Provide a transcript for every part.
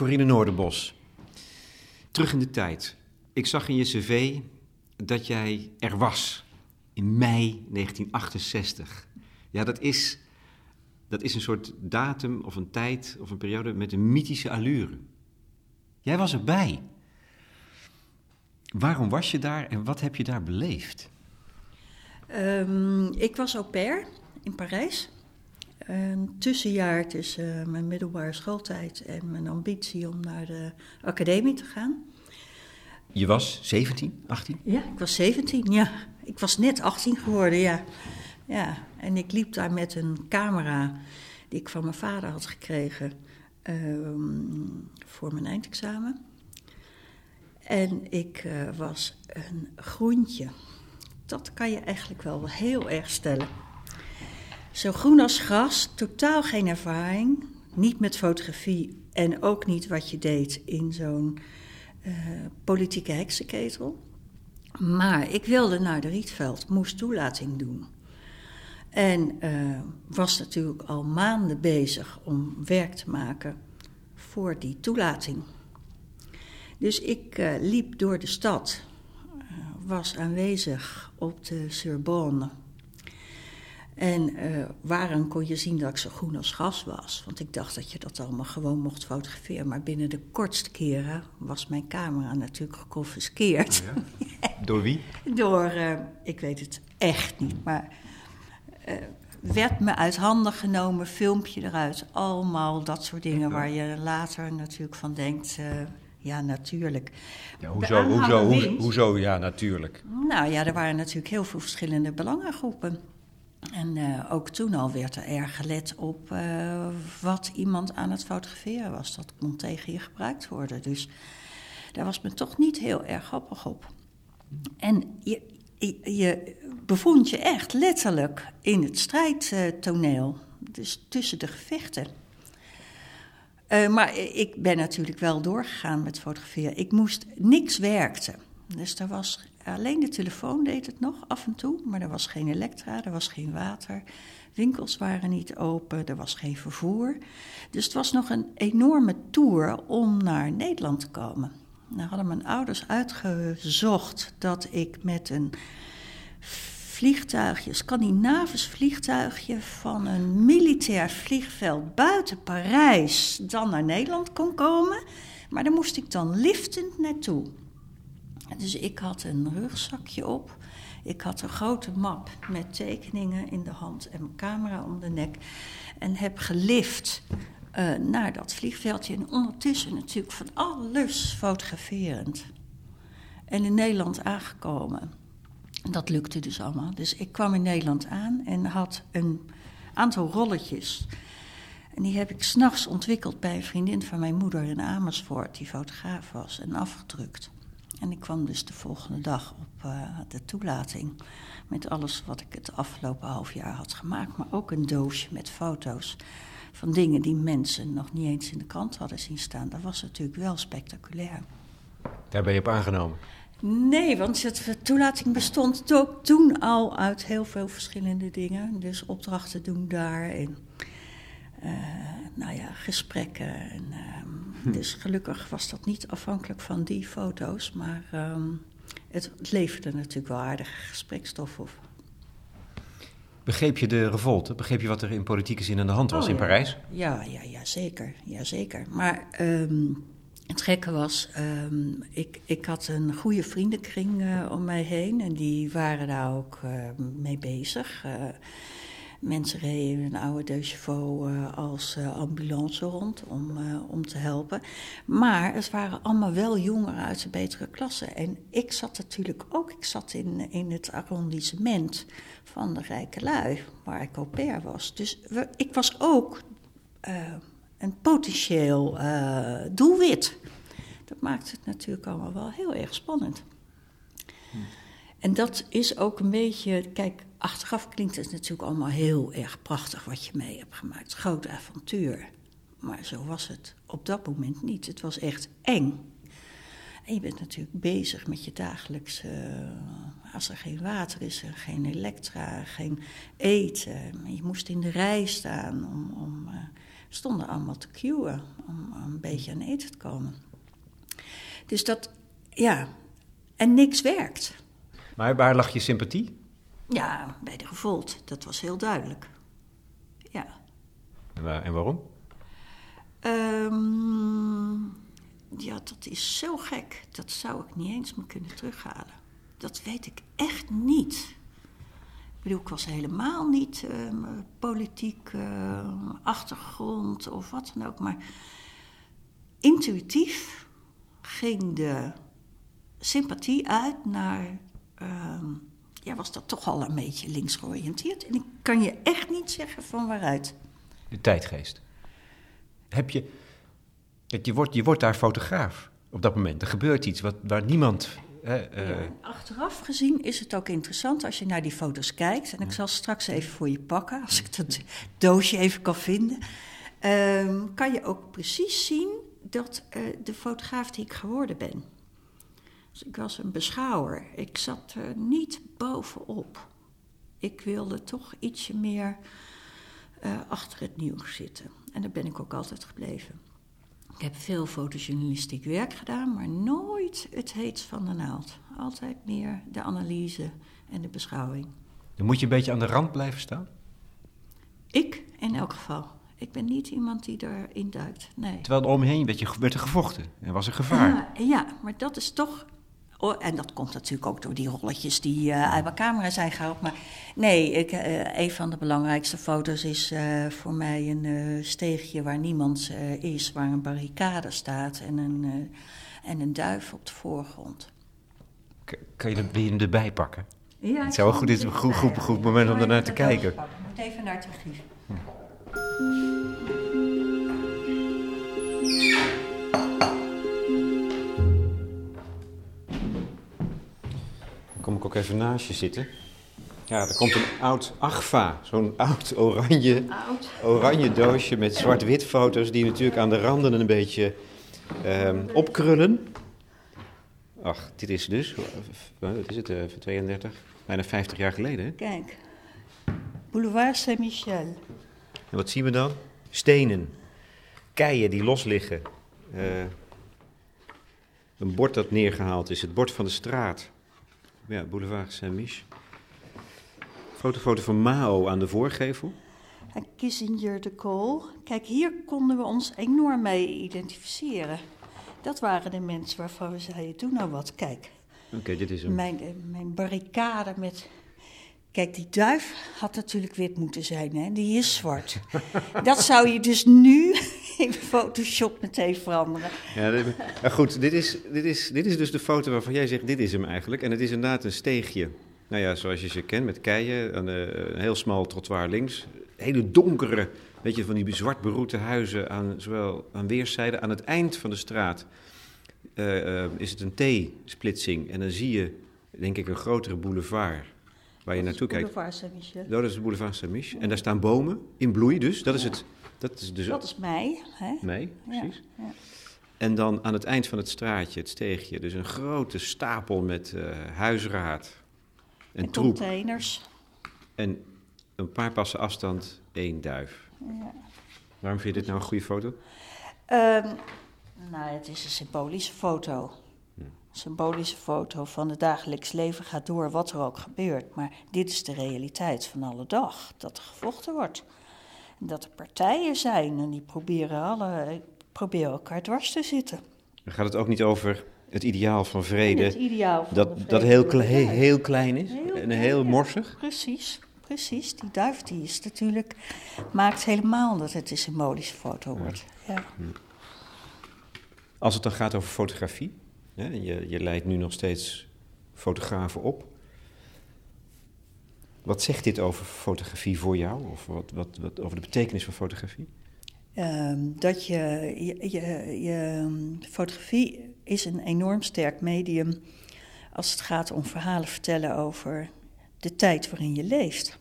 Corine Noorderbos. Terug in de tijd. Ik zag in je cv dat jij er was in mei 1968. Ja, dat is, dat is een soort datum of een tijd of een periode met een mythische allure. Jij was erbij. Waarom was je daar en wat heb je daar beleefd? Um, ik was au pair in Parijs. Een tussenjaar tussen mijn middelbare schooltijd en mijn ambitie om naar de academie te gaan. Je was 17, 18? Ja, ik was 17, ja. Ik was net 18 geworden, ja. ja. En ik liep daar met een camera die ik van mijn vader had gekregen um, voor mijn eindexamen. En ik uh, was een groentje. Dat kan je eigenlijk wel heel erg stellen. Zo groen als gras, totaal geen ervaring. Niet met fotografie en ook niet wat je deed in zo'n uh, politieke heksenketel. Maar ik wilde naar de Rietveld, moest toelating doen. En uh, was natuurlijk al maanden bezig om werk te maken voor die toelating. Dus ik uh, liep door de stad, was aanwezig op de Sorbonne en uh, waarom kon je zien dat ik zo groen als gas was? Want ik dacht dat je dat allemaal gewoon mocht fotograferen. Maar binnen de kortste keren was mijn camera natuurlijk geconfiskeerd. Oh ja? Door wie? Door, uh, ik weet het echt niet, maar uh, werd me uit handen genomen, filmpje eruit. Allemaal dat soort dingen waar je later natuurlijk van denkt... Ja, natuurlijk. Ja, hoezo, hoezo, hoezo, hoezo, ja, natuurlijk? Nou ja, er waren natuurlijk heel veel verschillende belangengroepen. En uh, ook toen al werd er erg gelet op uh, wat iemand aan het fotograferen was. Dat kon tegen je gebruikt worden. Dus daar was men toch niet heel erg grappig op. En je, je, bevond je echt letterlijk in het strijdtoneel. Dus tussen de gevechten. Uh, maar ik ben natuurlijk wel doorgegaan met fotograferen. Ik moest, niks werkte. Dus er was Alleen de telefoon deed het nog af en toe, maar er was geen elektra, er was geen water. Winkels waren niet open, er was geen vervoer. Dus het was nog een enorme tour om naar Nederland te komen. Nou hadden mijn ouders uitgezocht dat ik met een vliegtuigje, Scandinavisch vliegtuigje van een militair vliegveld buiten Parijs dan naar Nederland kon komen. Maar daar moest ik dan liftend naartoe. Dus ik had een rugzakje op. Ik had een grote map met tekeningen in de hand en mijn camera om de nek. En heb gelift uh, naar dat vliegveldje. En ondertussen natuurlijk van alles fotograferend. En in Nederland aangekomen. Dat lukte dus allemaal. Dus ik kwam in Nederland aan en had een aantal rolletjes. En die heb ik s'nachts ontwikkeld bij een vriendin van mijn moeder in Amersfoort, die fotograaf was, en afgedrukt. En ik kwam dus de volgende dag op uh, de toelating met alles wat ik het afgelopen half jaar had gemaakt. Maar ook een doosje met foto's van dingen die mensen nog niet eens in de krant hadden zien staan. Dat was natuurlijk wel spectaculair. Daar ben je op aangenomen? Nee, want de toelating bestond ook toen al uit heel veel verschillende dingen. Dus opdrachten doen daar en uh, nou ja, gesprekken. En, uh, hm. Dus gelukkig was dat niet afhankelijk van die foto's, maar um, het, het leverde natuurlijk wel aardige gesprekstof op. Begreep je de revolte? Begreep je wat er in politieke zin aan de hand was oh, in ja. Parijs? Ja, ja, ja, zeker. Ja, zeker. Maar um, het gekke was, um, ik, ik had een goede vriendenkring uh, om mij heen en die waren daar ook uh, mee bezig. Uh, Mensen reden een oude De Chevaux uh, als uh, ambulance rond om, uh, om te helpen. Maar het waren allemaal wel jongeren uit de betere klasse. En ik zat natuurlijk ook, ik zat in, in het arrondissement van de rijke lui, waar ik au pair was. Dus we, ik was ook een potentieel doelwit. Dat maakt het natuurlijk allemaal wel heel erg spannend. Hm. En dat is ook een beetje, kijk, achteraf klinkt het natuurlijk allemaal heel erg prachtig wat je mee hebt gemaakt. Groot avontuur. Maar zo was het op dat moment niet. Het was echt eng. En je bent natuurlijk bezig met je dagelijkse. Uh, als er geen water is, en geen elektra, geen eten. Je moest in de rij staan om, om uh, stonden allemaal te queuen om een beetje aan eten te komen. Dus dat, ja, en niks werkt. Maar waar lag je sympathie? Ja, bij de revolt, dat was heel duidelijk. Ja. En, waar, en waarom? Ehm, ja, dat is zo gek. Dat zou ik niet eens meer kunnen terughalen. Dat weet ik echt niet. Ik bedoel, ik was helemaal niet uh, politiek uh, achtergrond of wat dan ook. Maar intuïtief ging de sympathie uit naar. Ja, was dat toch al een beetje links georiënteerd. En ik kan je echt niet zeggen van waaruit. De tijdgeest. Heb je. Je wordt, je wordt daar fotograaf op dat moment. Er gebeurt iets wat, waar niemand. uh... ja, achteraf gezien is het ook interessant als je naar die foto's kijkt. En ik zal straks even voor je pakken, als ik dat doosje even kan vinden. Uh, kan je ook precies zien dat uh, de fotograaf die ik geworden ben. Dus ik was een beschouwer. Ik zat er niet bovenop. Ik wilde toch ietsje meer uh, achter het nieuws zitten. En daar ben ik ook altijd gebleven. Ik heb veel fotojournalistiek werk gedaan, maar nooit het heet van de naald. Altijd meer de analyse en de beschouwing. Dan moet je een beetje aan de rand blijven staan? Ik in elk geval. Ik ben niet iemand die erin duikt, nee. Terwijl er omheen werd, je, werd er gevochten en was er gevaar. Ja, maar dat is toch Oh, en dat komt natuurlijk ook door die rolletjes die uh, uit mijn camera zijn gehaald. Maar nee, ik, uh, een van de belangrijkste foto's is uh, voor mij een steegje waar niemand is, waar een barricade staat en een, en een duif op de voorgrond. K kan je hem erbij pakken? Ja, het zou goed, is een goed, goed, goed moment om ernaar te kijken. Ik moet even naar het archief. Hm. Kom ik ook even naast je zitten. Ja, er komt een oud Agfa, zo'n oud oranje, oranje doosje met zwart-wit foto's die natuurlijk aan de randen een beetje um, opkrullen. Ach, dit is dus, wat is het, uh, 32, bijna 50 jaar geleden. Hè? Kijk, Boulevard Saint-Michel. En wat zien we dan? Stenen, keien die los liggen. Uh, een bord dat neergehaald is, het bord van de straat. Ja, Boulevard Saint-Mich. Fotofoto van Mao aan de voorgevel. En Kissinger de Kool. Kijk, hier konden we ons enorm mee identificeren. Dat waren de mensen waarvan we zeiden, doe nou wat, kijk. Oké, okay, dit is hem. Mijn, mijn barricade met... Kijk, die duif had natuurlijk wit moeten zijn, hè? Die is zwart. dat zou je dus nu in Photoshop meteen veranderen. Ja, dit, ja goed, dit is, dit, is, dit is dus de foto waarvan jij zegt, dit is hem eigenlijk. En het is inderdaad een steegje. Nou ja, zoals je ze kent, met keien, een, een heel smal trottoir links. Hele donkere, weet je, van die zwart beroete huizen aan, zowel aan weerszijden. Aan het eind van de straat uh, uh, is het een T-splitsing. En dan zie je, denk ik, een grotere boulevard waar je naartoe kijkt. Boulevard Saint-Michel. Dat is de boulevard Saint-Michel. En daar staan bomen in bloei dus. Dat is het. Dat is, dus dat is mei. Hè? Mei, precies. Ja, ja. En dan aan het eind van het straatje, het steegje, dus een grote stapel met uh, huisraad en, en troep. containers. En een paar passen afstand één duif. Ja. Waarom vind je dit nou een goede foto? Um, nou, het is een symbolische foto. Een symbolische foto van het dagelijks leven gaat door, wat er ook gebeurt. Maar dit is de realiteit van alle dag, dat er gevochten wordt. Dat er partijen zijn en die proberen, alle, proberen elkaar dwars te zitten. Dan gaat het ook niet over het ideaal van vrede, het ideaal van dat, vrede dat heel, klein is Heel en heel morsig. Precies, precies. Die duif die is natuurlijk, maakt helemaal dat het een symbolische foto wordt. Ja. Als het dan gaat over fotografie, hè, je, je leidt nu nog steeds fotografen op. Wat zegt dit over fotografie voor jou? Of wat, wat, wat over de betekenis van fotografie? Ehm, dat je, je, je, je- fotografie is een enorm sterk medium als het gaat om verhalen vertellen over de tijd waarin je leeft.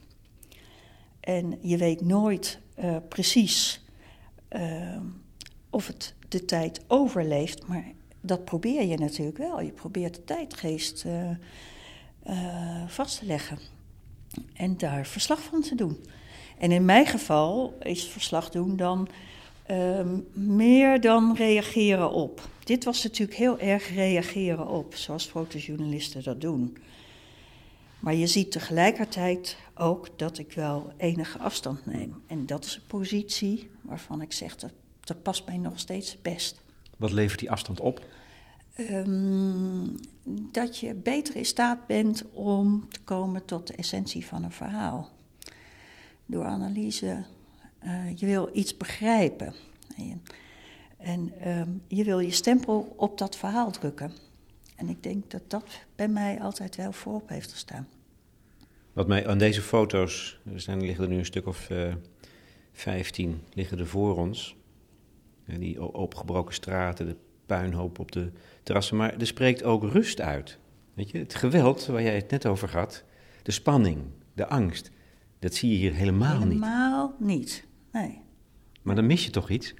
En je weet nooit eh, precies ehm, of het de tijd overleeft, maar dat probeer je natuurlijk wel. Je probeert de tijdgeest eh, vast te leggen en daar verslag van te doen. En in mijn geval is verslag doen dan Ehm, meer dan reageren op. Dit was natuurlijk heel erg reageren op, zoals fotojournalisten dat doen. Maar je ziet tegelijkertijd ook dat ik wel enige afstand neem. En dat is een positie waarvan ik zeg dat, dat past mij nog steeds best. Wat levert die afstand op? Ehm, dat je beter in staat bent om te komen tot de essentie van een verhaal. Door analyse, uh, je wil iets begrijpen. En ehm, je wil je stempel op dat verhaal drukken. En ik denk dat dat bij mij altijd wel voorop heeft gestaan. Wat mij aan deze foto's, er zijn, liggen er nu een stuk of uh, 15, liggen er voor ons. die opgebroken straten, de puinhoop op de terrassen. Maar er spreekt ook rust uit. Weet je, het geweld waar jij het net over had, de spanning, de angst, dat zie je hier helemaal, niet. Helemaal niet, nee. Maar dan mis je toch iets?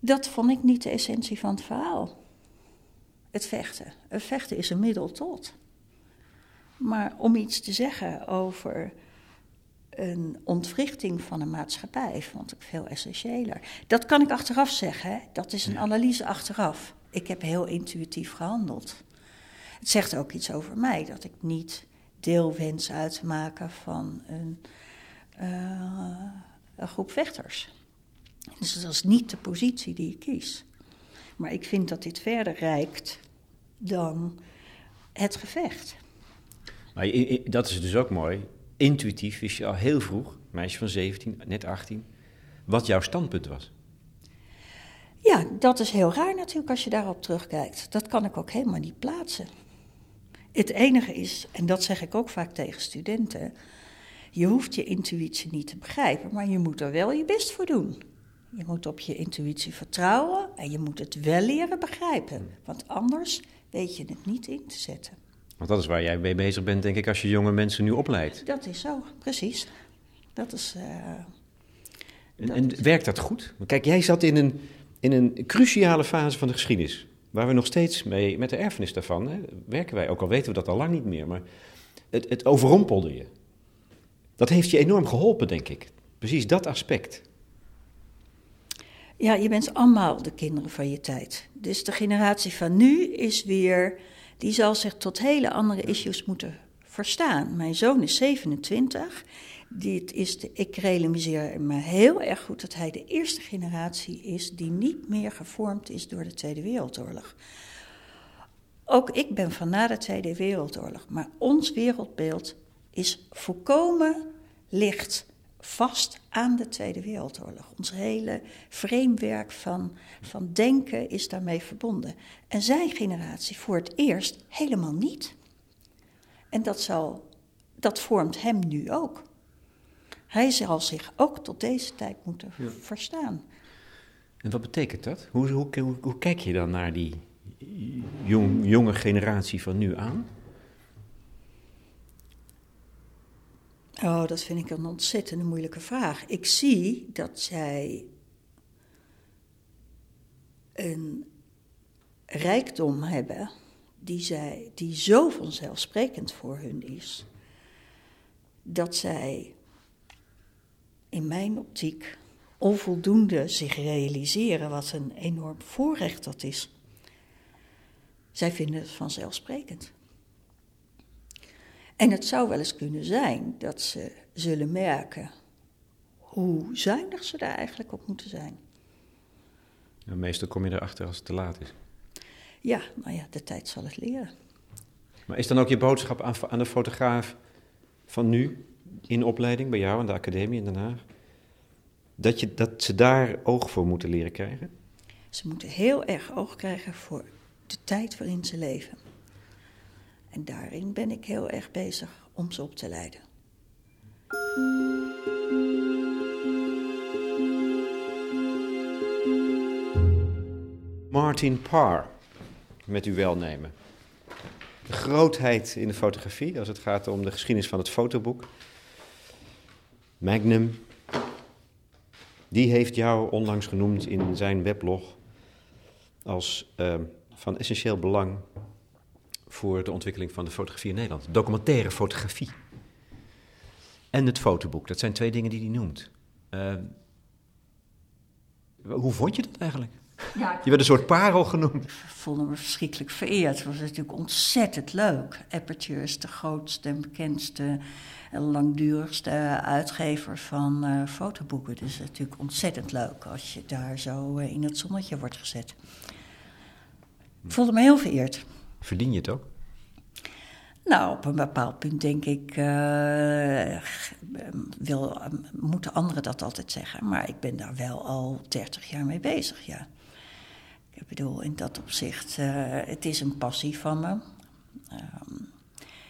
Dat vond ik niet de essentie van het verhaal. Het vechten. Het vechten is een middel tot. Maar om iets te zeggen over een ontwrichting van een maatschappij vond ik veel essentiëler. Dat kan ik achteraf zeggen, hè? dat is een analyse achteraf. Ik heb heel intuïtief gehandeld. Het zegt ook iets over mij, dat ik niet deel wens uit te maken van een, uh, een groep vechters. Dus dat is niet de positie die ik kies. Maar ik vind dat dit verder reikt dan het gevecht. Maar dat is dus ook mooi. Intuïtief wist je al heel vroeg, meisje van 17, net 18, wat jouw standpunt was. Ja, dat is heel raar natuurlijk als je daarop terugkijkt. Dat kan ik ook helemaal niet plaatsen. Het enige is, en dat zeg ik ook vaak tegen studenten, je hoeft je intuïtie niet te begrijpen, maar je moet er wel je best voor doen. Je moet op je intuïtie vertrouwen en je moet het wel leren begrijpen. Want anders weet je het niet in te zetten. Want dat is waar jij mee bezig bent, denk ik, als je jonge mensen nu opleidt. Dat is zo, precies. Dat is. Uh, en, en werkt dat goed? Kijk, jij zat in een, in een cruciale fase van de geschiedenis. Waar we nog steeds mee, met de erfenis daarvan, hè, werken wij. Ook al weten we dat al lang niet meer. Maar het, het overrompelde je. Dat heeft je enorm geholpen, denk ik. Precies dat aspect. Ja, je bent allemaal de kinderen van je tijd. Dus de generatie van nu is weer, die zal zich tot hele andere issues moeten verstaan. Mijn zoon is 27. Dit is ik realiseer me heel erg goed dat hij de eerste generatie is die niet meer gevormd is door de Tweede Wereldoorlog. Ook ik ben van na de Tweede Wereldoorlog, maar ons wereldbeeld is volkomen licht vast aan de Tweede Wereldoorlog. Ons hele framewerk van, van denken is daarmee verbonden. En zijn generatie voor het eerst helemaal niet. En dat, zal, dat vormt hem nu ook. Hij zal zich ook tot deze tijd moeten verstaan. En wat betekent dat? Hoe, hoe, hoe, hoe kijk je dan naar die jong, jonge generatie van nu aan? Oh, dat vind ik een ontzettend moeilijke vraag. Ik zie dat zij een rijkdom hebben die, zij, die zo vanzelfsprekend voor hun is, dat zij in mijn optiek onvoldoende zich realiseren wat een enorm voorrecht dat is. Zij vinden het vanzelfsprekend. En het zou wel eens kunnen zijn dat ze zullen merken hoe zuinig ze daar eigenlijk op moeten zijn. meestal kom je erachter als het te laat is. Ja, nou ja, de tijd zal het leren. Maar is dan ook je boodschap aan, aan de fotograaf van nu, in opleiding bij jou aan de academie in Den Haag, dat, je, dat ze daar oog voor moeten leren krijgen? Ze moeten heel erg oog krijgen voor de tijd waarin ze leven. En daarin ben ik heel erg bezig om ze op te leiden. Martin Parr, met uw welnemen. De grootheid in de fotografie als het gaat om de geschiedenis van het fotoboek. Magnum, die heeft jou onlangs genoemd in zijn weblog als uh, van essentieel belang voor de ontwikkeling van de fotografie in Nederland. Documentaire fotografie. En het fotoboek. Dat zijn twee dingen die hij noemt. Uh, Hoe vond je dat eigenlijk? Ja, je werd een soort parel genoemd. Ik voelde me verschrikkelijk vereerd. Het was natuurlijk ontzettend leuk. Aperture is de grootste en bekendste en langdurigste uitgever van uh, fotoboeken. Dus het is natuurlijk ontzettend leuk als je daar zo uh, in het zonnetje wordt gezet. Ik voelde me heel vereerd. Verdien je het ook? Nou, op een bepaald punt denk ik, uh, wil, moeten anderen dat altijd zeggen. Maar ik ben daar wel al 30 jaar mee bezig, ja. Ik bedoel, in dat opzicht, uh, het is een passie van me. Ehm,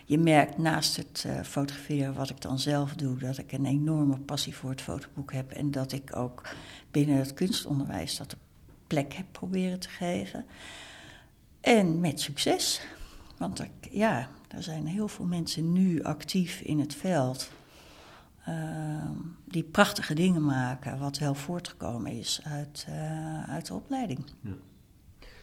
je merkt naast het uh, fotograferen wat ik dan zelf doe, dat ik een enorme passie voor het fotoboek heb. En dat ik ook binnen het kunstonderwijs dat plek heb proberen te geven. En met succes. Want ik, ja, er zijn heel veel mensen nu actief in het veld. Uh, die prachtige dingen maken, wat wel voortgekomen is uit, uh, uit de opleiding. Ja.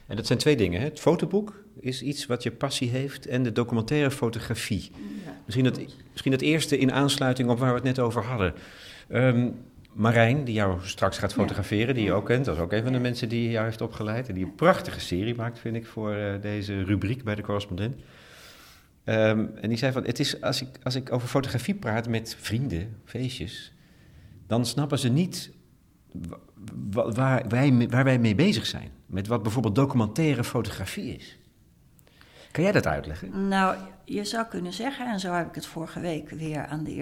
En dat zijn twee dingen. Hè? Het fotoboek is iets wat je passie heeft en de documentaire fotografie. Ja, misschien, dat, misschien dat eerste in aansluiting op waar we het net over hadden. Um, Marijn, die jou straks gaat fotograferen, die je ook kent, dat is ook een van de mensen die jou heeft opgeleid. En die een prachtige serie maakt, vind ik, voor uh, deze rubriek bij de correspondent. Um, en die zei van, het is, als, ik, als ik over fotografie praat met vrienden, feestjes, dan snappen ze niet waar wij, waar wij mee bezig zijn. Met wat bijvoorbeeld documentaire fotografie is. Kan jij dat uitleggen? Nou, je zou kunnen zeggen, en zo heb ik het vorige week weer aan de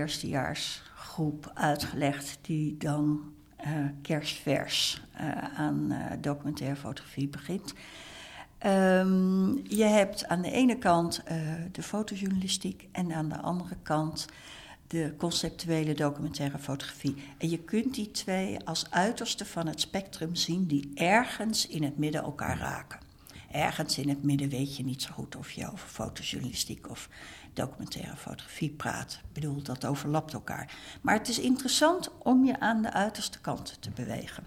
eerstejaarsgroep uitgelegd, die dan uh, kerstvers uh, aan uh, documentaire fotografie begint. Um, je hebt aan de ene kant de fotojournalistiek en aan de andere kant de conceptuele documentaire fotografie. En je kunt die twee als uiterste van het spectrum zien die ergens in het midden elkaar raken. Ergens in het midden weet je niet zo goed of je over fotojournalistiek of documentaire fotografie praat. Ik bedoel, dat overlapt elkaar. Maar het is interessant om je aan de uiterste kant te bewegen.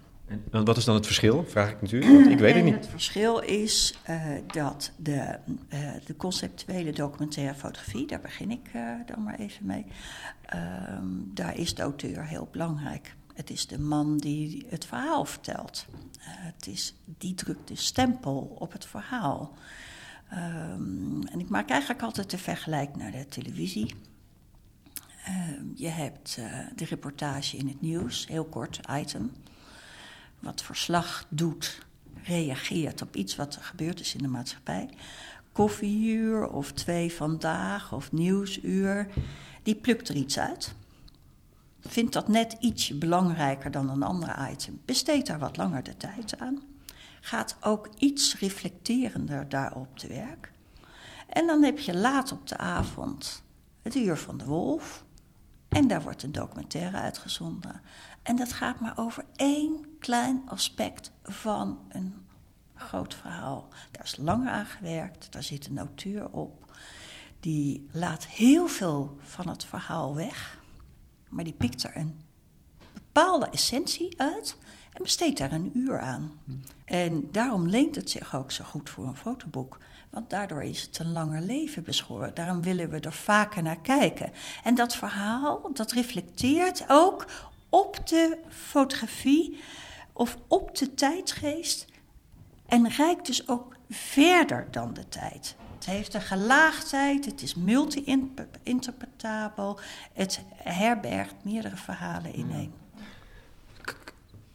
En wat is dan het verschil, vraag ik natuurlijk, want ik weet het niet. Het verschil is uh, dat de, uh, de conceptuele documentaire fotografie, daar begin ik uh, dan maar even mee, ehm, daar is de auteur heel belangrijk. Het is de man die het verhaal vertelt. het is, die drukt de stempel op het verhaal. Um, en ik maak eigenlijk altijd de vergelijk naar de televisie. Ehm, je hebt de reportage in het nieuws, heel kort item wat verslag doet, reageert op iets wat er gebeurd is in de maatschappij. Koffieuur of twee vandaag of nieuwsuur, die plukt er iets uit. Vindt dat net ietsje belangrijker dan een ander item. Besteedt daar wat langer de tijd aan. Gaat ook iets reflecterender daarop te werk. En dan heb je laat op de avond het Uur van de Wolf. En daar wordt een documentaire uitgezonden. En dat gaat maar over één klein aspect van een groot verhaal. Daar is langer aan gewerkt, daar zit een auteur op. Die laat heel veel van het verhaal weg, maar die pikt er een bepaalde essentie uit en besteedt daar een uur aan. En daarom leent het zich ook zo goed voor een fotoboek. Want daardoor is het een langer leven beschoren. Daarom willen we er vaker naar kijken. En dat verhaal, dat reflecteert ook op de fotografie of op de tijdgeest en reikt dus ook verder dan de tijd. Het heeft een gelaagdheid, het is multi-interpretabel, het herbergt meerdere verhalen in één.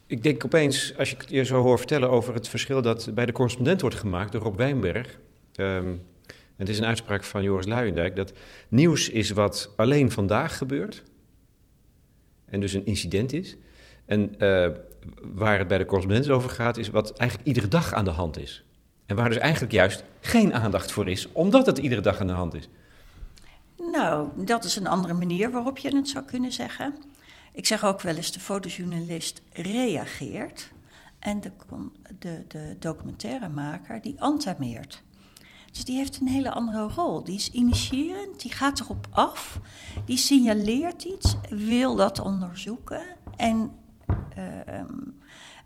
Ik denk opeens, als je je zo hoor vertellen over het verschil dat bij de correspondent wordt gemaakt door Rob Wijnberg. Um, het is een uitspraak van Joris Luijendijk dat nieuws is wat alleen vandaag gebeurt en dus een incident is. En uh, waar het bij de correspondent over gaat, is wat eigenlijk iedere dag aan de hand is. En waar dus eigenlijk juist geen aandacht voor is, omdat het iedere dag aan de hand is. Nou, dat is een andere manier waarop je het zou kunnen zeggen. Ik zeg ook wel eens, de fotojournalist reageert en de, de, de documentairemaker die antameert. Dus die heeft een hele andere rol. Die is initiërend, die gaat erop af, die signaleert iets, wil dat onderzoeken en, uh,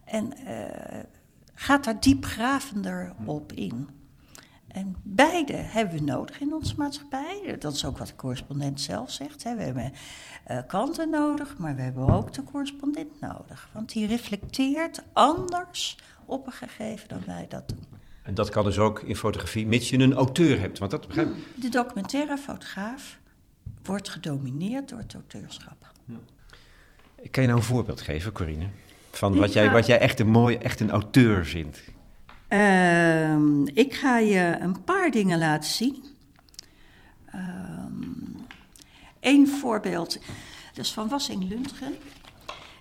en uh, gaat daar diepgravender op in. En beide hebben we nodig in onze maatschappij. Dat is ook wat de correspondent zelf zegt. Hè. We hebben uh, kranten nodig, maar we hebben ook de correspondent nodig. Want die reflecteert anders op een gegeven dan wij dat doen. En dat kan dus ook in fotografie, mits je een auteur hebt. Want dat begrijp De documentaire fotograaf wordt gedomineerd door het auteurschap. Ja. Kan je nou een voorbeeld geven, Corine? Van wat, jij, wat jij echt een mooi, echt een auteur vindt? Uh, ik ga je een paar dingen laten zien. Eén ehm, voorbeeld, dat is van Wassing Lundgren,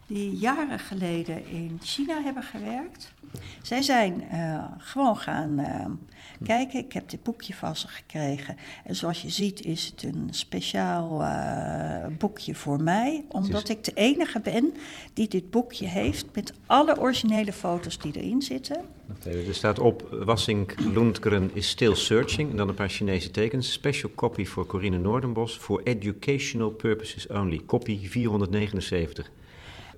die jaren geleden in China hebben gewerkt. Zij zijn uh, gewoon gaan uh, kijken. Ik heb dit boekje van ze gekregen. En zoals je ziet is het een speciaal uh, boekje voor mij. Omdat ik de enige ben die dit boekje heeft met alle originele foto's die erin zitten. Er staat op, Wassink Lundgren is still searching. En dan een paar Chinese tekens. Special copy voor Corine Noordenbos. For educational purposes only. Copy 479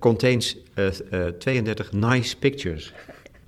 contains uh, uh, 32 nice pictures.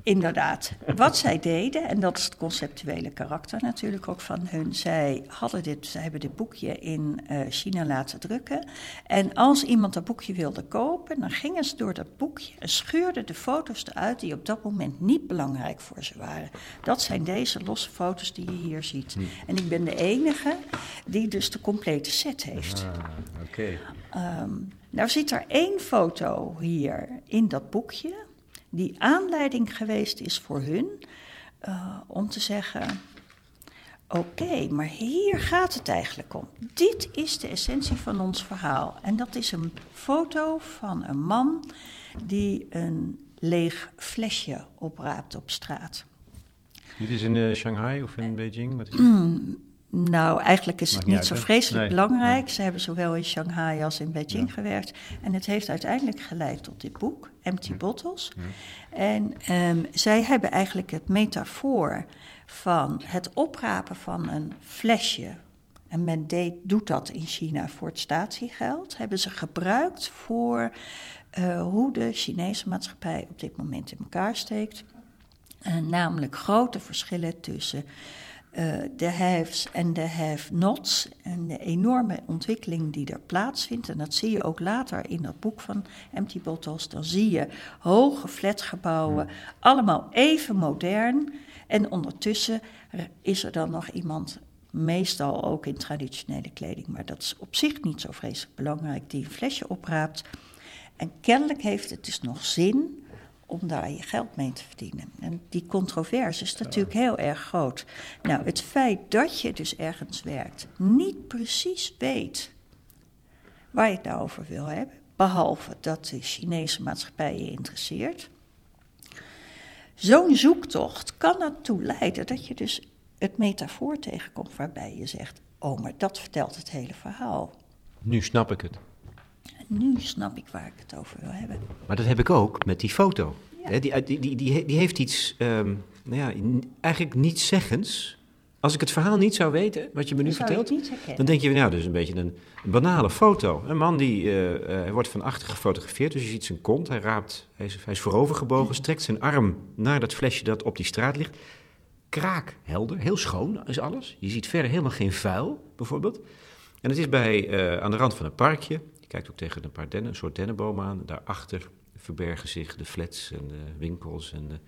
Inderdaad. Wat zij deden, en dat is het conceptuele karakter natuurlijk ook van hun. Zij, hadden dit, zij hebben dit boekje in uh, China laten drukken. En als iemand dat boekje wilde kopen, dan gingen ze door dat boekje en scheurden de foto's eruit die op dat moment niet belangrijk voor ze waren. Dat zijn deze losse foto's die je hier ziet. Hmm. En ik ben de enige die dus de complete set heeft. Ah, oké. Okay. Um, ehm, nou zit er één foto hier in dat boekje die aanleiding geweest is voor hun uh, om te zeggen: Oké, maar hier gaat het eigenlijk om. Dit is de essentie van ons verhaal. En dat is een foto van een man die een leeg flesje opraapt op straat. Dit is in uh, Shanghai of in Beijing? Wat is nou, eigenlijk is het niet, zo vreselijk belangrijk. Ze hebben zowel in Shanghai als in Beijing gewerkt. En het heeft uiteindelijk geleid tot dit boek, Empty Bottles. En um, zij hebben eigenlijk het metafoor van het oprapen van een flesje. En men deed, doet dat in China voor het statiegeld. Hebben ze gebruikt voor uh, hoe de Chinese maatschappij op dit moment in elkaar steekt. Uh, namelijk grote verschillen tussen de haves en de have-nots en de enorme ontwikkeling die er plaatsvindt. En dat zie je ook later in dat boek van Empty Bottles. Dan zie je hoge flatgebouwen, allemaal even modern. En ondertussen is er dan nog iemand, meestal ook in traditionele kleding, maar dat is op zich niet zo vreselijk belangrijk, die een flesje opraapt. En kennelijk heeft het dus nog zin om daar je geld mee te verdienen. En die controverse is natuurlijk heel erg groot. Nou, het feit dat je dus ergens werkt, niet precies weet waar je het nou over wil hebben, behalve dat de Chinese maatschappij je interesseert. Zo'n zoektocht kan ertoe leiden dat je dus het metafoor tegenkomt waarbij je zegt: Oh, maar dat vertelt het hele verhaal. Nu snap ik het nu snap ik waar ik het over wil hebben. Maar dat heb ik ook met die foto. Die, die, die, die, die, heeft iets, um, nou ja, eigenlijk niets zeggens. Als ik het verhaal niet zou weten, wat je me nu vertelt, dan denk je, nou, dat is een beetje een, banale foto. Een man die uh, uh, wordt van achter gefotografeerd, dus je ziet zijn kont, hij raapt, hij is, hij is voorovergebogen, strekt zijn arm naar dat flesje dat op die straat ligt. Kraak, helder, heel schoon is alles. Je ziet verder helemaal geen vuil, bijvoorbeeld. En het is bij, uh, aan de rand van een parkje kijkt ook tegen een paar dennen, een soort dennenbomen aan. Daarachter verbergen zich de flats en de winkels en de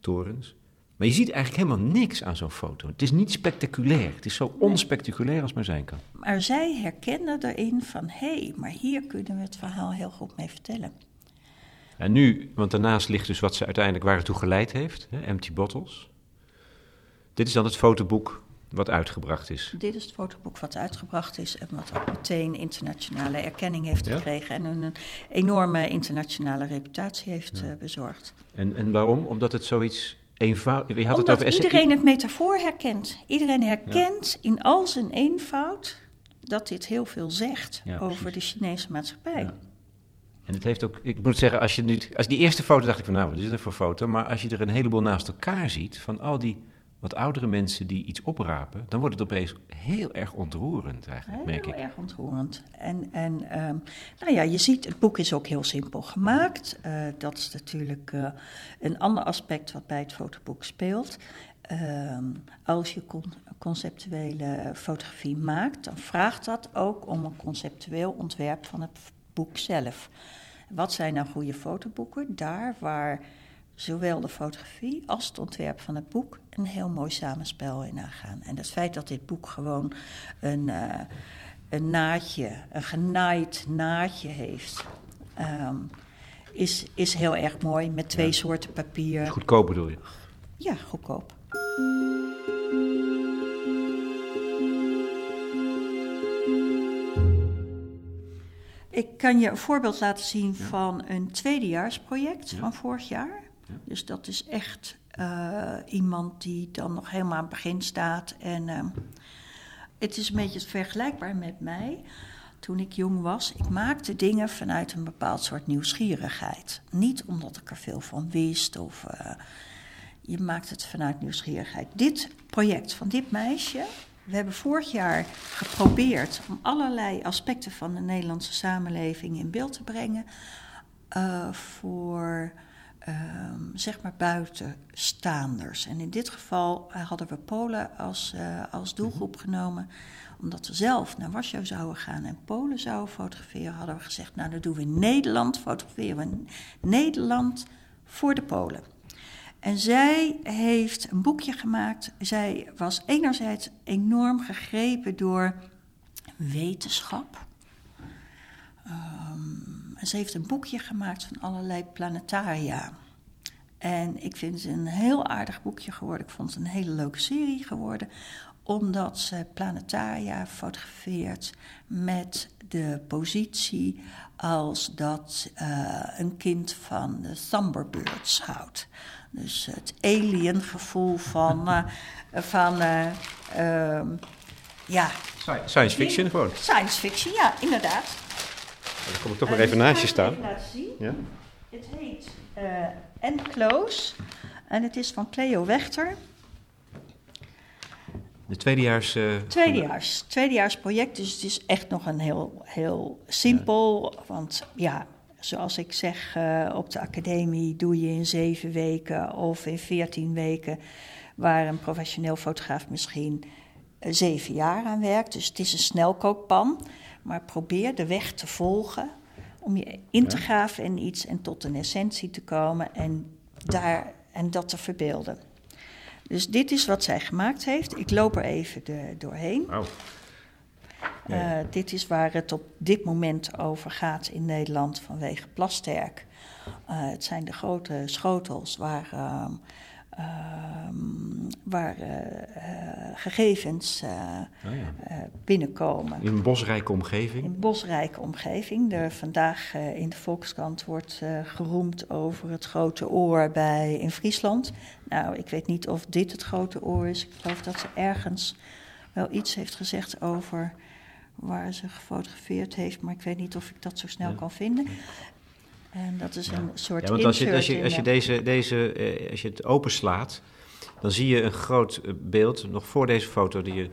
torens. Maar je ziet eigenlijk helemaal niks aan zo'n foto. Het is niet spectaculair. Het is zo onspectaculair als maar zijn kan. Maar zij herkennen erin van... hé, hey, maar hier kunnen we het verhaal heel goed mee vertellen. En nu, want daarnaast ligt dus wat ze uiteindelijk waar het toe geleid heeft. Hè, Empty Bottles. Dit is dan het fotoboek wat uitgebracht is. Dit is het fotoboek wat uitgebracht is en wat ook meteen internationale erkenning heeft gekregen en een, enorme internationale reputatie heeft uh, bezorgd. En, en waarom? Omdat het zoiets eenvoudig... Je had Omdat het over iedereen het metafoor herkent. Iedereen herkent in al zijn eenvoud dat dit heel veel zegt over de Chinese maatschappij. En het heeft ook, ik moet zeggen, als je nu, als die eerste foto dacht ik van nou, wat is dat voor foto? Maar als je er een heleboel naast elkaar ziet, van al die wat oudere mensen die iets oprapen, dan wordt het opeens heel erg ontroerend eigenlijk, heel merk ik. Heel erg ontroerend. En, en um, nou ja, je ziet, het boek is ook heel simpel gemaakt. Uh, dat is natuurlijk uh, een ander aspect wat bij het fotoboek speelt. ehm, als je con- conceptuele fotografie maakt, dan vraagt dat ook om een conceptueel ontwerp van het boek zelf. Wat zijn nou goede fotoboeken? Daar waar zowel de fotografie als het ontwerp van het boek een heel mooi samenspel in aangaan. En het feit dat dit boek gewoon een, eh, een naadje, een genaaid naadje heeft, ehm, is, is heel erg mooi met twee soorten papier. Goedkoop bedoel je? Ja, goedkoop. Ik kan je een voorbeeld laten zien van een tweedejaarsproject van vorig jaar. Dus dat is echt eh, iemand die dan nog helemaal aan het begin staat. En ehm, het is een beetje vergelijkbaar met mij. Toen ik jong was, ik maakte dingen vanuit een bepaald soort nieuwsgierigheid. Niet omdat ik er veel van wist of eh, je maakt het vanuit nieuwsgierigheid. Dit project van dit meisje, we hebben vorig jaar geprobeerd om allerlei aspecten van de Nederlandse samenleving in beeld te brengen eh, voor ehm, zeg maar buitenstaanders. En in dit geval eh, hadden we Polen als, eh, als doelgroep genomen omdat we zelf naar Warschau zouden gaan en Polen zouden fotograferen, hadden we gezegd, nou dan doen we Nederland, fotograferen we Nederland voor de Polen. En zij heeft een boekje gemaakt. Zij was enerzijds enorm gegrepen door wetenschap. Um, ze heeft een boekje gemaakt van allerlei planetaria. En ik vind het een heel aardig boekje geworden. Ik vond het een hele leuke serie geworden omdat ze planetaria fotografeert met de positie als dat uh, een kind van de Thunderbirds houdt. Dus het alien gevoel van, uh, van uh, ja. Science fiction gewoon. Science fiction, ja, inderdaad. Dan kom ik toch maar even naast je staan. Ja? Het heet Enclose en het is van Cleo Wechter. De tweedejaars... Uh, tweedejaars, tweedejaarsproject, dus het is echt nog een heel, heel simpel. Ja. Want ja, zoals ik zeg, uh, op de academie doe je in zeven weken of in veertien weken... waar een professioneel fotograaf misschien uh, zeven jaar aan werkt. Dus het is een snelkookpan. Maar probeer de weg te volgen om je in te graven in iets... en tot een essentie te komen en, daar, en dat te verbeelden. Dus dit is wat zij gemaakt heeft. Ik loop er even de, doorheen. Wow. Uh, dit is waar het op dit moment over gaat in Nederland vanwege Plasterk. Uh, het zijn de grote schotels waar, uh, waar eh, gegevens oh ja. binnenkomen. In een bosrijke omgeving? In een bosrijke omgeving. De, vandaag in de Volkskrant wordt geroemd over het grote oor bij, in Friesland. Nou, ik weet niet of dit het grote oor is. Ik geloof dat ze ergens wel iets heeft gezegd over waar ze gefotografeerd heeft, maar ik weet niet of ik dat zo snel ja. kan vinden. En dat is een soort. Ja, want als je, als je, als je, deze, deze, eh, als je het openslaat, dan zie je een groot beeld, nog voor deze foto, die je,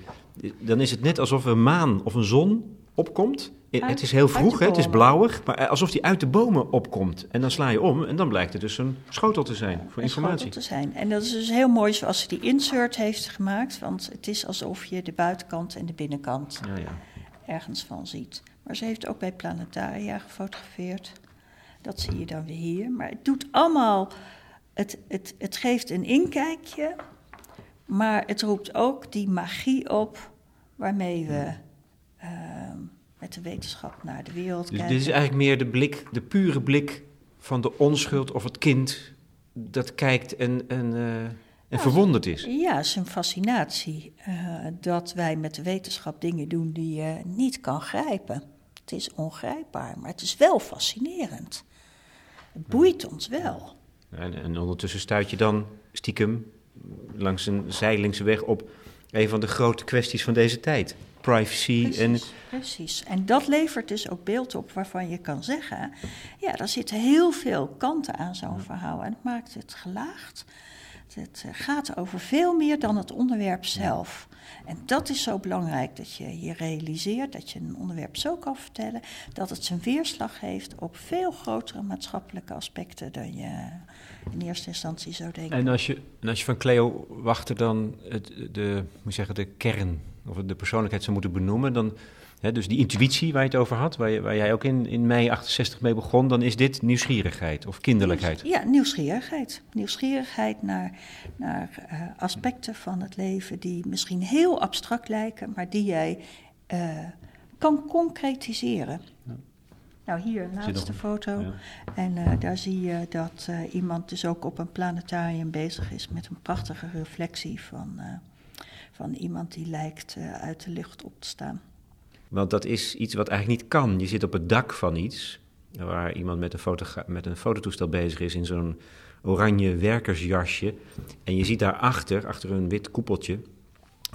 dan is het net alsof een maan of een zon opkomt. Uit, het is heel vroeg, hè, het is blauwig, maar alsof die uit de bomen opkomt. En dan sla je om en dan blijkt het dus een schotel te zijn voor een informatie. Schotel te zijn. En dat is dus heel mooi zoals ze die insert heeft gemaakt, want het is alsof je de buitenkant en de binnenkant ja, ja. ergens van ziet. Maar ze heeft ook bij Planetaria gefotografeerd. Dat zie je dan weer hier. Maar het doet allemaal. Het, het, het geeft een inkijkje. Maar het roept ook die magie op. waarmee we uh, met de wetenschap naar de wereld dus kijken. Dit is eigenlijk meer de blik, de pure blik van de onschuld of het kind. dat kijkt en. en uh, en verwonderd is. Ja, zijn fascinatie. Uh, dat wij met de wetenschap dingen doen die je niet kan grijpen. Het is ongrijpbaar, maar het is wel fascinerend. Het boeit ons wel. En, en ondertussen stuit je dan stiekem langs een zijlingse weg op een van de grote kwesties van deze tijd. Privacy precies, en... Precies, en dat levert dus ook beeld op waarvan je kan zeggen... ja, daar zitten heel veel kanten aan zo'n verhaal en het maakt het gelaagd. Het eh, gaat over veel meer dan het onderwerp zelf. En dat is zo belangrijk, dat je je realiseert dat je een onderwerp zo kan vertellen dat het zijn weerslag heeft op veel grotere maatschappelijke aspecten dan je in eerste instantie zou denken. En als je, en als je van Cleo Wachter dan het, de, moet zeggen, de kern of de persoonlijkheid zou moeten benoemen, dan dus die intuïtie waar je het over had, waar, waar jij ook in, in mei 68 mee begon, dan is dit nieuwsgierigheid of kinderlijkheid. Ja, nieuwsgierigheid. Nieuwsgierigheid naar, naar uh, aspecten van het leven die misschien heel abstract lijken, maar die jij uh, kan concretiseren. Ja. Nou, hier naast de foto. Ja. En uh, daar zie je dat iemand dus ook op een planetarium bezig is met een prachtige reflectie van, van iemand die lijkt uit de lucht op te staan. Want dat is iets wat eigenlijk niet kan. Je zit op het dak van iets waar iemand met een, met een fototoestel bezig is in zo'n oranje werkersjasje. En je ziet daarachter, achter een wit koepeltje,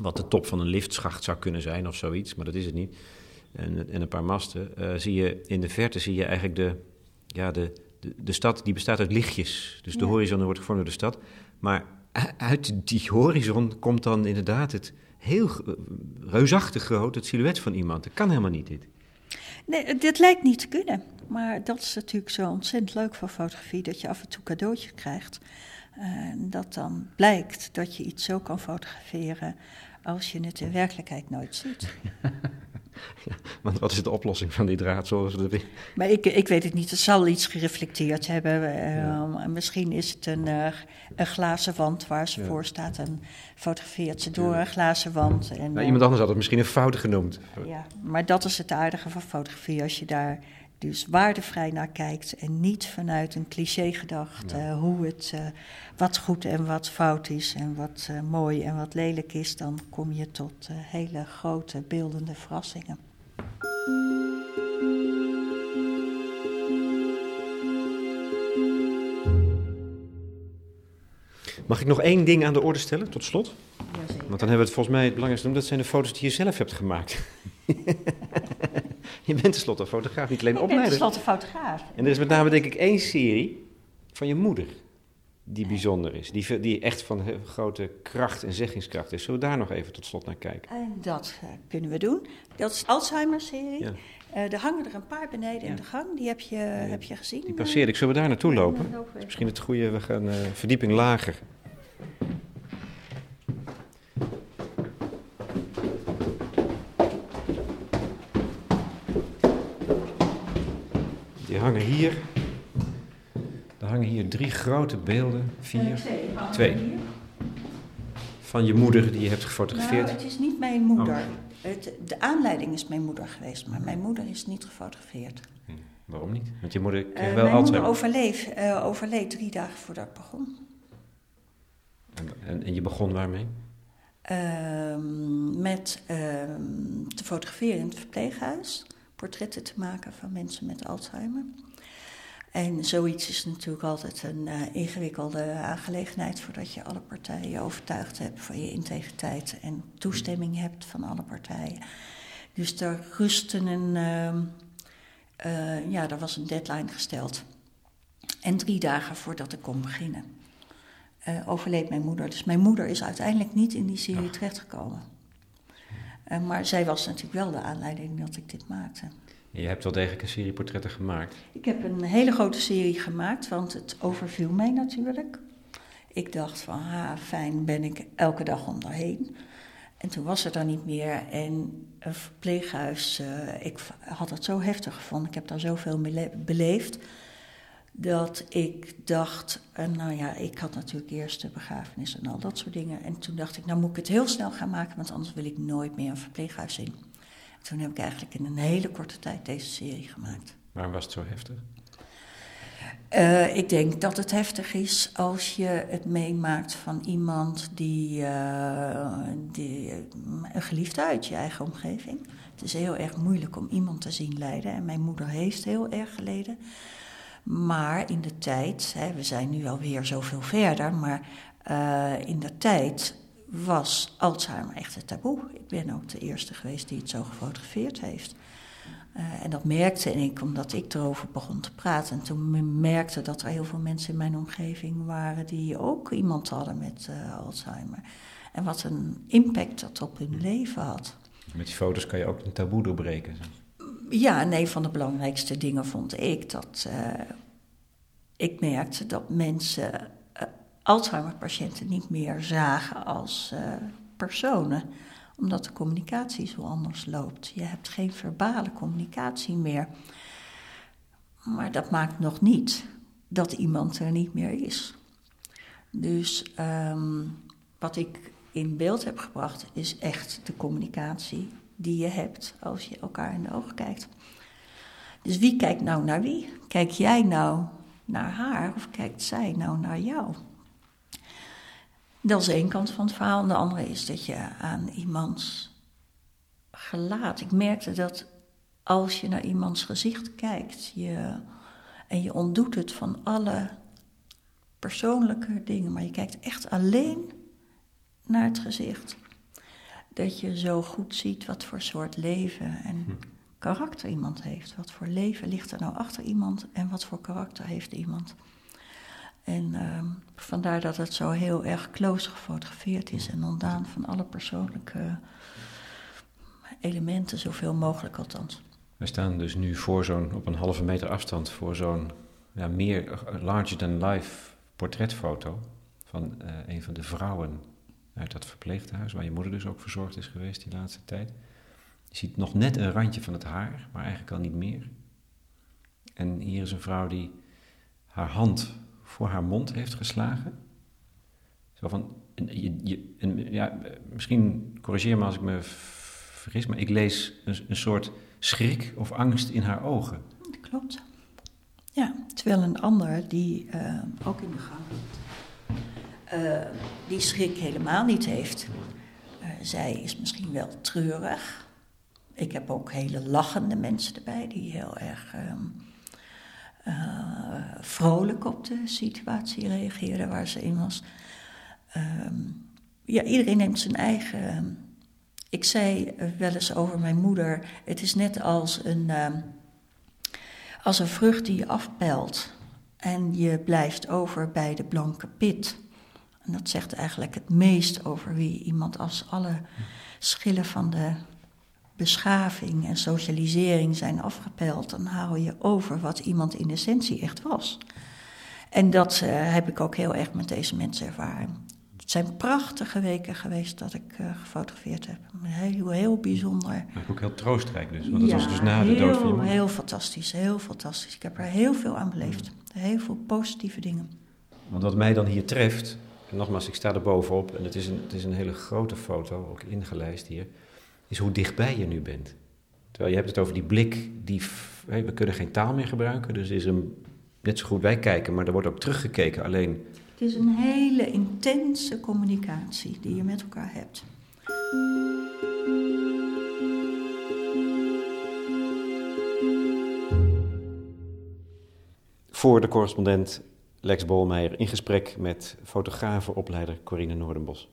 wat de top van een liftschacht zou kunnen zijn of zoiets, maar dat is het niet. En, en een paar masten. Uh, zie je in de verte zie je eigenlijk de, ja, de, de, de stad die bestaat uit lichtjes. Dus de horizon wordt gevormd door de stad. Maar uit die horizon komt dan inderdaad het, heel reusachtig groot, het silhouet van iemand. Dat kan helemaal niet, dit. Nee, dit lijkt niet te kunnen. Maar dat is natuurlijk zo ontzettend leuk voor fotografie, dat je af en toe cadeautjes krijgt. En dat dan blijkt dat je iets zo kan fotograferen als je het in werkelijkheid nooit ziet. Ja, want wat is de oplossing van die draad? Zoals de... Maar ik, ik weet het niet. Het zal iets gereflecteerd hebben. Uh, Misschien is het een, uh, een glazen wand waar ze voor staat en fotografeert ze door een glazen wand. En, nou, iemand anders had het misschien een fout genoemd. Ja, maar dat is het aardige van fotografie. Als je daar dus waardevrij naar kijkt en niet vanuit een cliché gedacht ja. hoe het, uh, wat goed en wat fout is en wat uh, mooi en wat lelijk is, dan kom je tot uh, hele grote beeldende verrassingen. Mag ik nog één ding aan de orde stellen, tot slot? Jazeker. Want dan hebben we het volgens mij het belangrijkste doen. Dat zijn de foto's die je zelf hebt gemaakt. je bent tenslotte fotograaf, niet alleen opleider. Ik ben tenslotte fotograaf. En er is met name denk ik één serie van je moeder die bijzonder is. Die, die echt van grote kracht en zeggingskracht is. Zullen we daar nog even tot slot naar kijken? En dat uh, kunnen we doen. Dat is de Alzheimer-serie. Ja. Uh, er hangen er een paar beneden ja. in de gang. Die heb je, ja, heb je gezien. Die passeer ik. Zullen we daar naartoe lopen? Misschien het goede. We gaan uh, verdieping lager. hangen hier, er hangen hier drie grote beelden, vier, twee, twee. Van je moeder die je hebt gefotografeerd. Nou, het is niet mijn moeder. Oh. Het, de aanleiding is mijn moeder geweest, maar mijn moeder is niet gefotografeerd. Hm, waarom niet? Want je moeder kreeg uh, wel Mijn moeder overleef, uh, overleed drie dagen voordat ik begon. En, en, en je begon waarmee? Uh, met ehm, te fotograferen in het verpleeghuis portretten te maken van mensen met Alzheimer. En zoiets is natuurlijk altijd een uh, ingewikkelde aangelegenheid voordat je alle partijen overtuigd hebt van je integriteit en toestemming hebt van alle partijen. Dus daar rustte een, uh, uh, ja, daar was een deadline gesteld. En drie dagen voordat ik kon beginnen, uh, overleed mijn moeder. Dus mijn moeder is uiteindelijk niet in die serie terechtgekomen. Maar zij was natuurlijk wel de aanleiding dat ik dit maakte. Je hebt wel degelijk een serie portretten gemaakt. Ik heb een hele grote serie gemaakt, want het overviel mij natuurlijk. Ik dacht van, ha, fijn, ben ik elke dag onderheen. En toen was er niet meer. En een verpleeghuis, uh, ik had het zo heftig gevonden. Ik heb daar zoveel beleefd. Dat ik dacht, uh, nou ja, ik had natuurlijk eerst de begrafenis en al dat soort dingen. En toen dacht ik, nou moet ik het heel snel gaan maken, want anders wil ik nooit meer een verpleeghuis in. Toen heb ik eigenlijk in een hele korte tijd deze serie gemaakt. Waarom was het zo heftig? Uh, ik denk dat het heftig is als je het meemaakt van iemand die, uh, die een geliefde uit je eigen omgeving. Het is heel erg moeilijk om iemand te zien lijden. En mijn moeder heeft heel erg geleden. Maar in de tijd, hè, we zijn nu alweer zoveel verder, maar uh, in de tijd was Alzheimer echt een taboe. Ik ben ook de eerste geweest die het zo gefotografeerd heeft. Uh, en dat merkte ik omdat ik erover begon te praten. En toen merkte dat er heel veel mensen in mijn omgeving waren die ook iemand hadden met uh, Alzheimer. En wat een impact dat op hun leven had. Met die foto's kan je ook een taboe doorbreken. Ja, en een van de belangrijkste dingen vond ik dat uh, ik merkte dat mensen Alzheimer-patiënten niet meer zagen als personen omdat de communicatie zo anders loopt. Je hebt geen verbale communicatie meer. Maar dat maakt nog niet dat iemand er niet meer is. Dus ehm, wat ik in beeld heb gebracht is echt de communicatie die je hebt als je elkaar in de ogen kijkt. Dus wie kijkt nou naar wie? Kijk jij nou naar haar of kijkt zij nou naar jou? Dat is één kant van het verhaal. En de andere is dat je aan iemands gelaat. Ik merkte dat als je naar iemands gezicht kijkt je, en je ontdoet het van alle persoonlijke dingen, maar je kijkt echt alleen naar het gezicht. Dat je zo goed ziet wat voor soort leven en hm. karakter iemand heeft. Wat voor leven ligt er nou achter iemand en wat voor karakter heeft iemand. En uh, vandaar dat het zo heel erg close gefotografeerd is en ontdaan van alle persoonlijke elementen, zoveel mogelijk althans. We staan dus nu voor zo'n, op een halve meter afstand, voor zo'n ja, meer larger than life portretfoto van uh, een van de vrouwen uit dat verpleeghuis, waar je moeder dus ook verzorgd is geweest die laatste tijd. Je ziet nog net een randje van het haar, maar eigenlijk al niet meer. En hier is een vrouw die haar hand voor haar mond heeft geslagen. Zo van, je, je, ja, misschien corrigeer me als ik me vergis, maar ik lees een, een soort schrik of angst in haar ogen. Dat klopt. Ja, terwijl een ander die uh, ook in de gang uh, die schrik helemaal niet heeft. Uh, zij is misschien wel treurig. Ik heb ook hele lachende mensen erbij die heel erg ehm, vrolijk op de situatie reageren waar ze in was. Ehm, ja, iedereen neemt zijn eigen. Ik zei wel eens over mijn moeder: het is net als een, uh, als een vrucht die je afpelt en je blijft over bij de blanke pit. En dat zegt eigenlijk het meest over wie iemand als alle schillen van de beschaving en socialisering zijn afgepeld, dan hou je over wat iemand in essentie echt was. En dat uh, heb ik ook heel erg met deze mensen ervaren. Het zijn prachtige weken geweest dat ik uh, gefotografeerd heb. Heel, heel bijzonder. Maar ook heel troostrijk dus, want dat was dus na de dood van je moeder. Heel fantastisch, heel fantastisch. Ik heb er heel veel aan beleefd. Heel veel positieve dingen. Want wat mij dan hier treft, en nogmaals, ik sta er bovenop en het is een, het is een hele grote foto, ook ingelijst hier is hoe dichtbij je nu bent. Terwijl je hebt het over die blik, die, we kunnen geen taal meer gebruiken, dus is een, net zo goed wij kijken, maar er wordt ook teruggekeken alleen. Het is een hele intense communicatie die je met elkaar hebt. Voor de correspondent Lex Bolmeijer in gesprek met fotografenopleider Corine Noordenbos.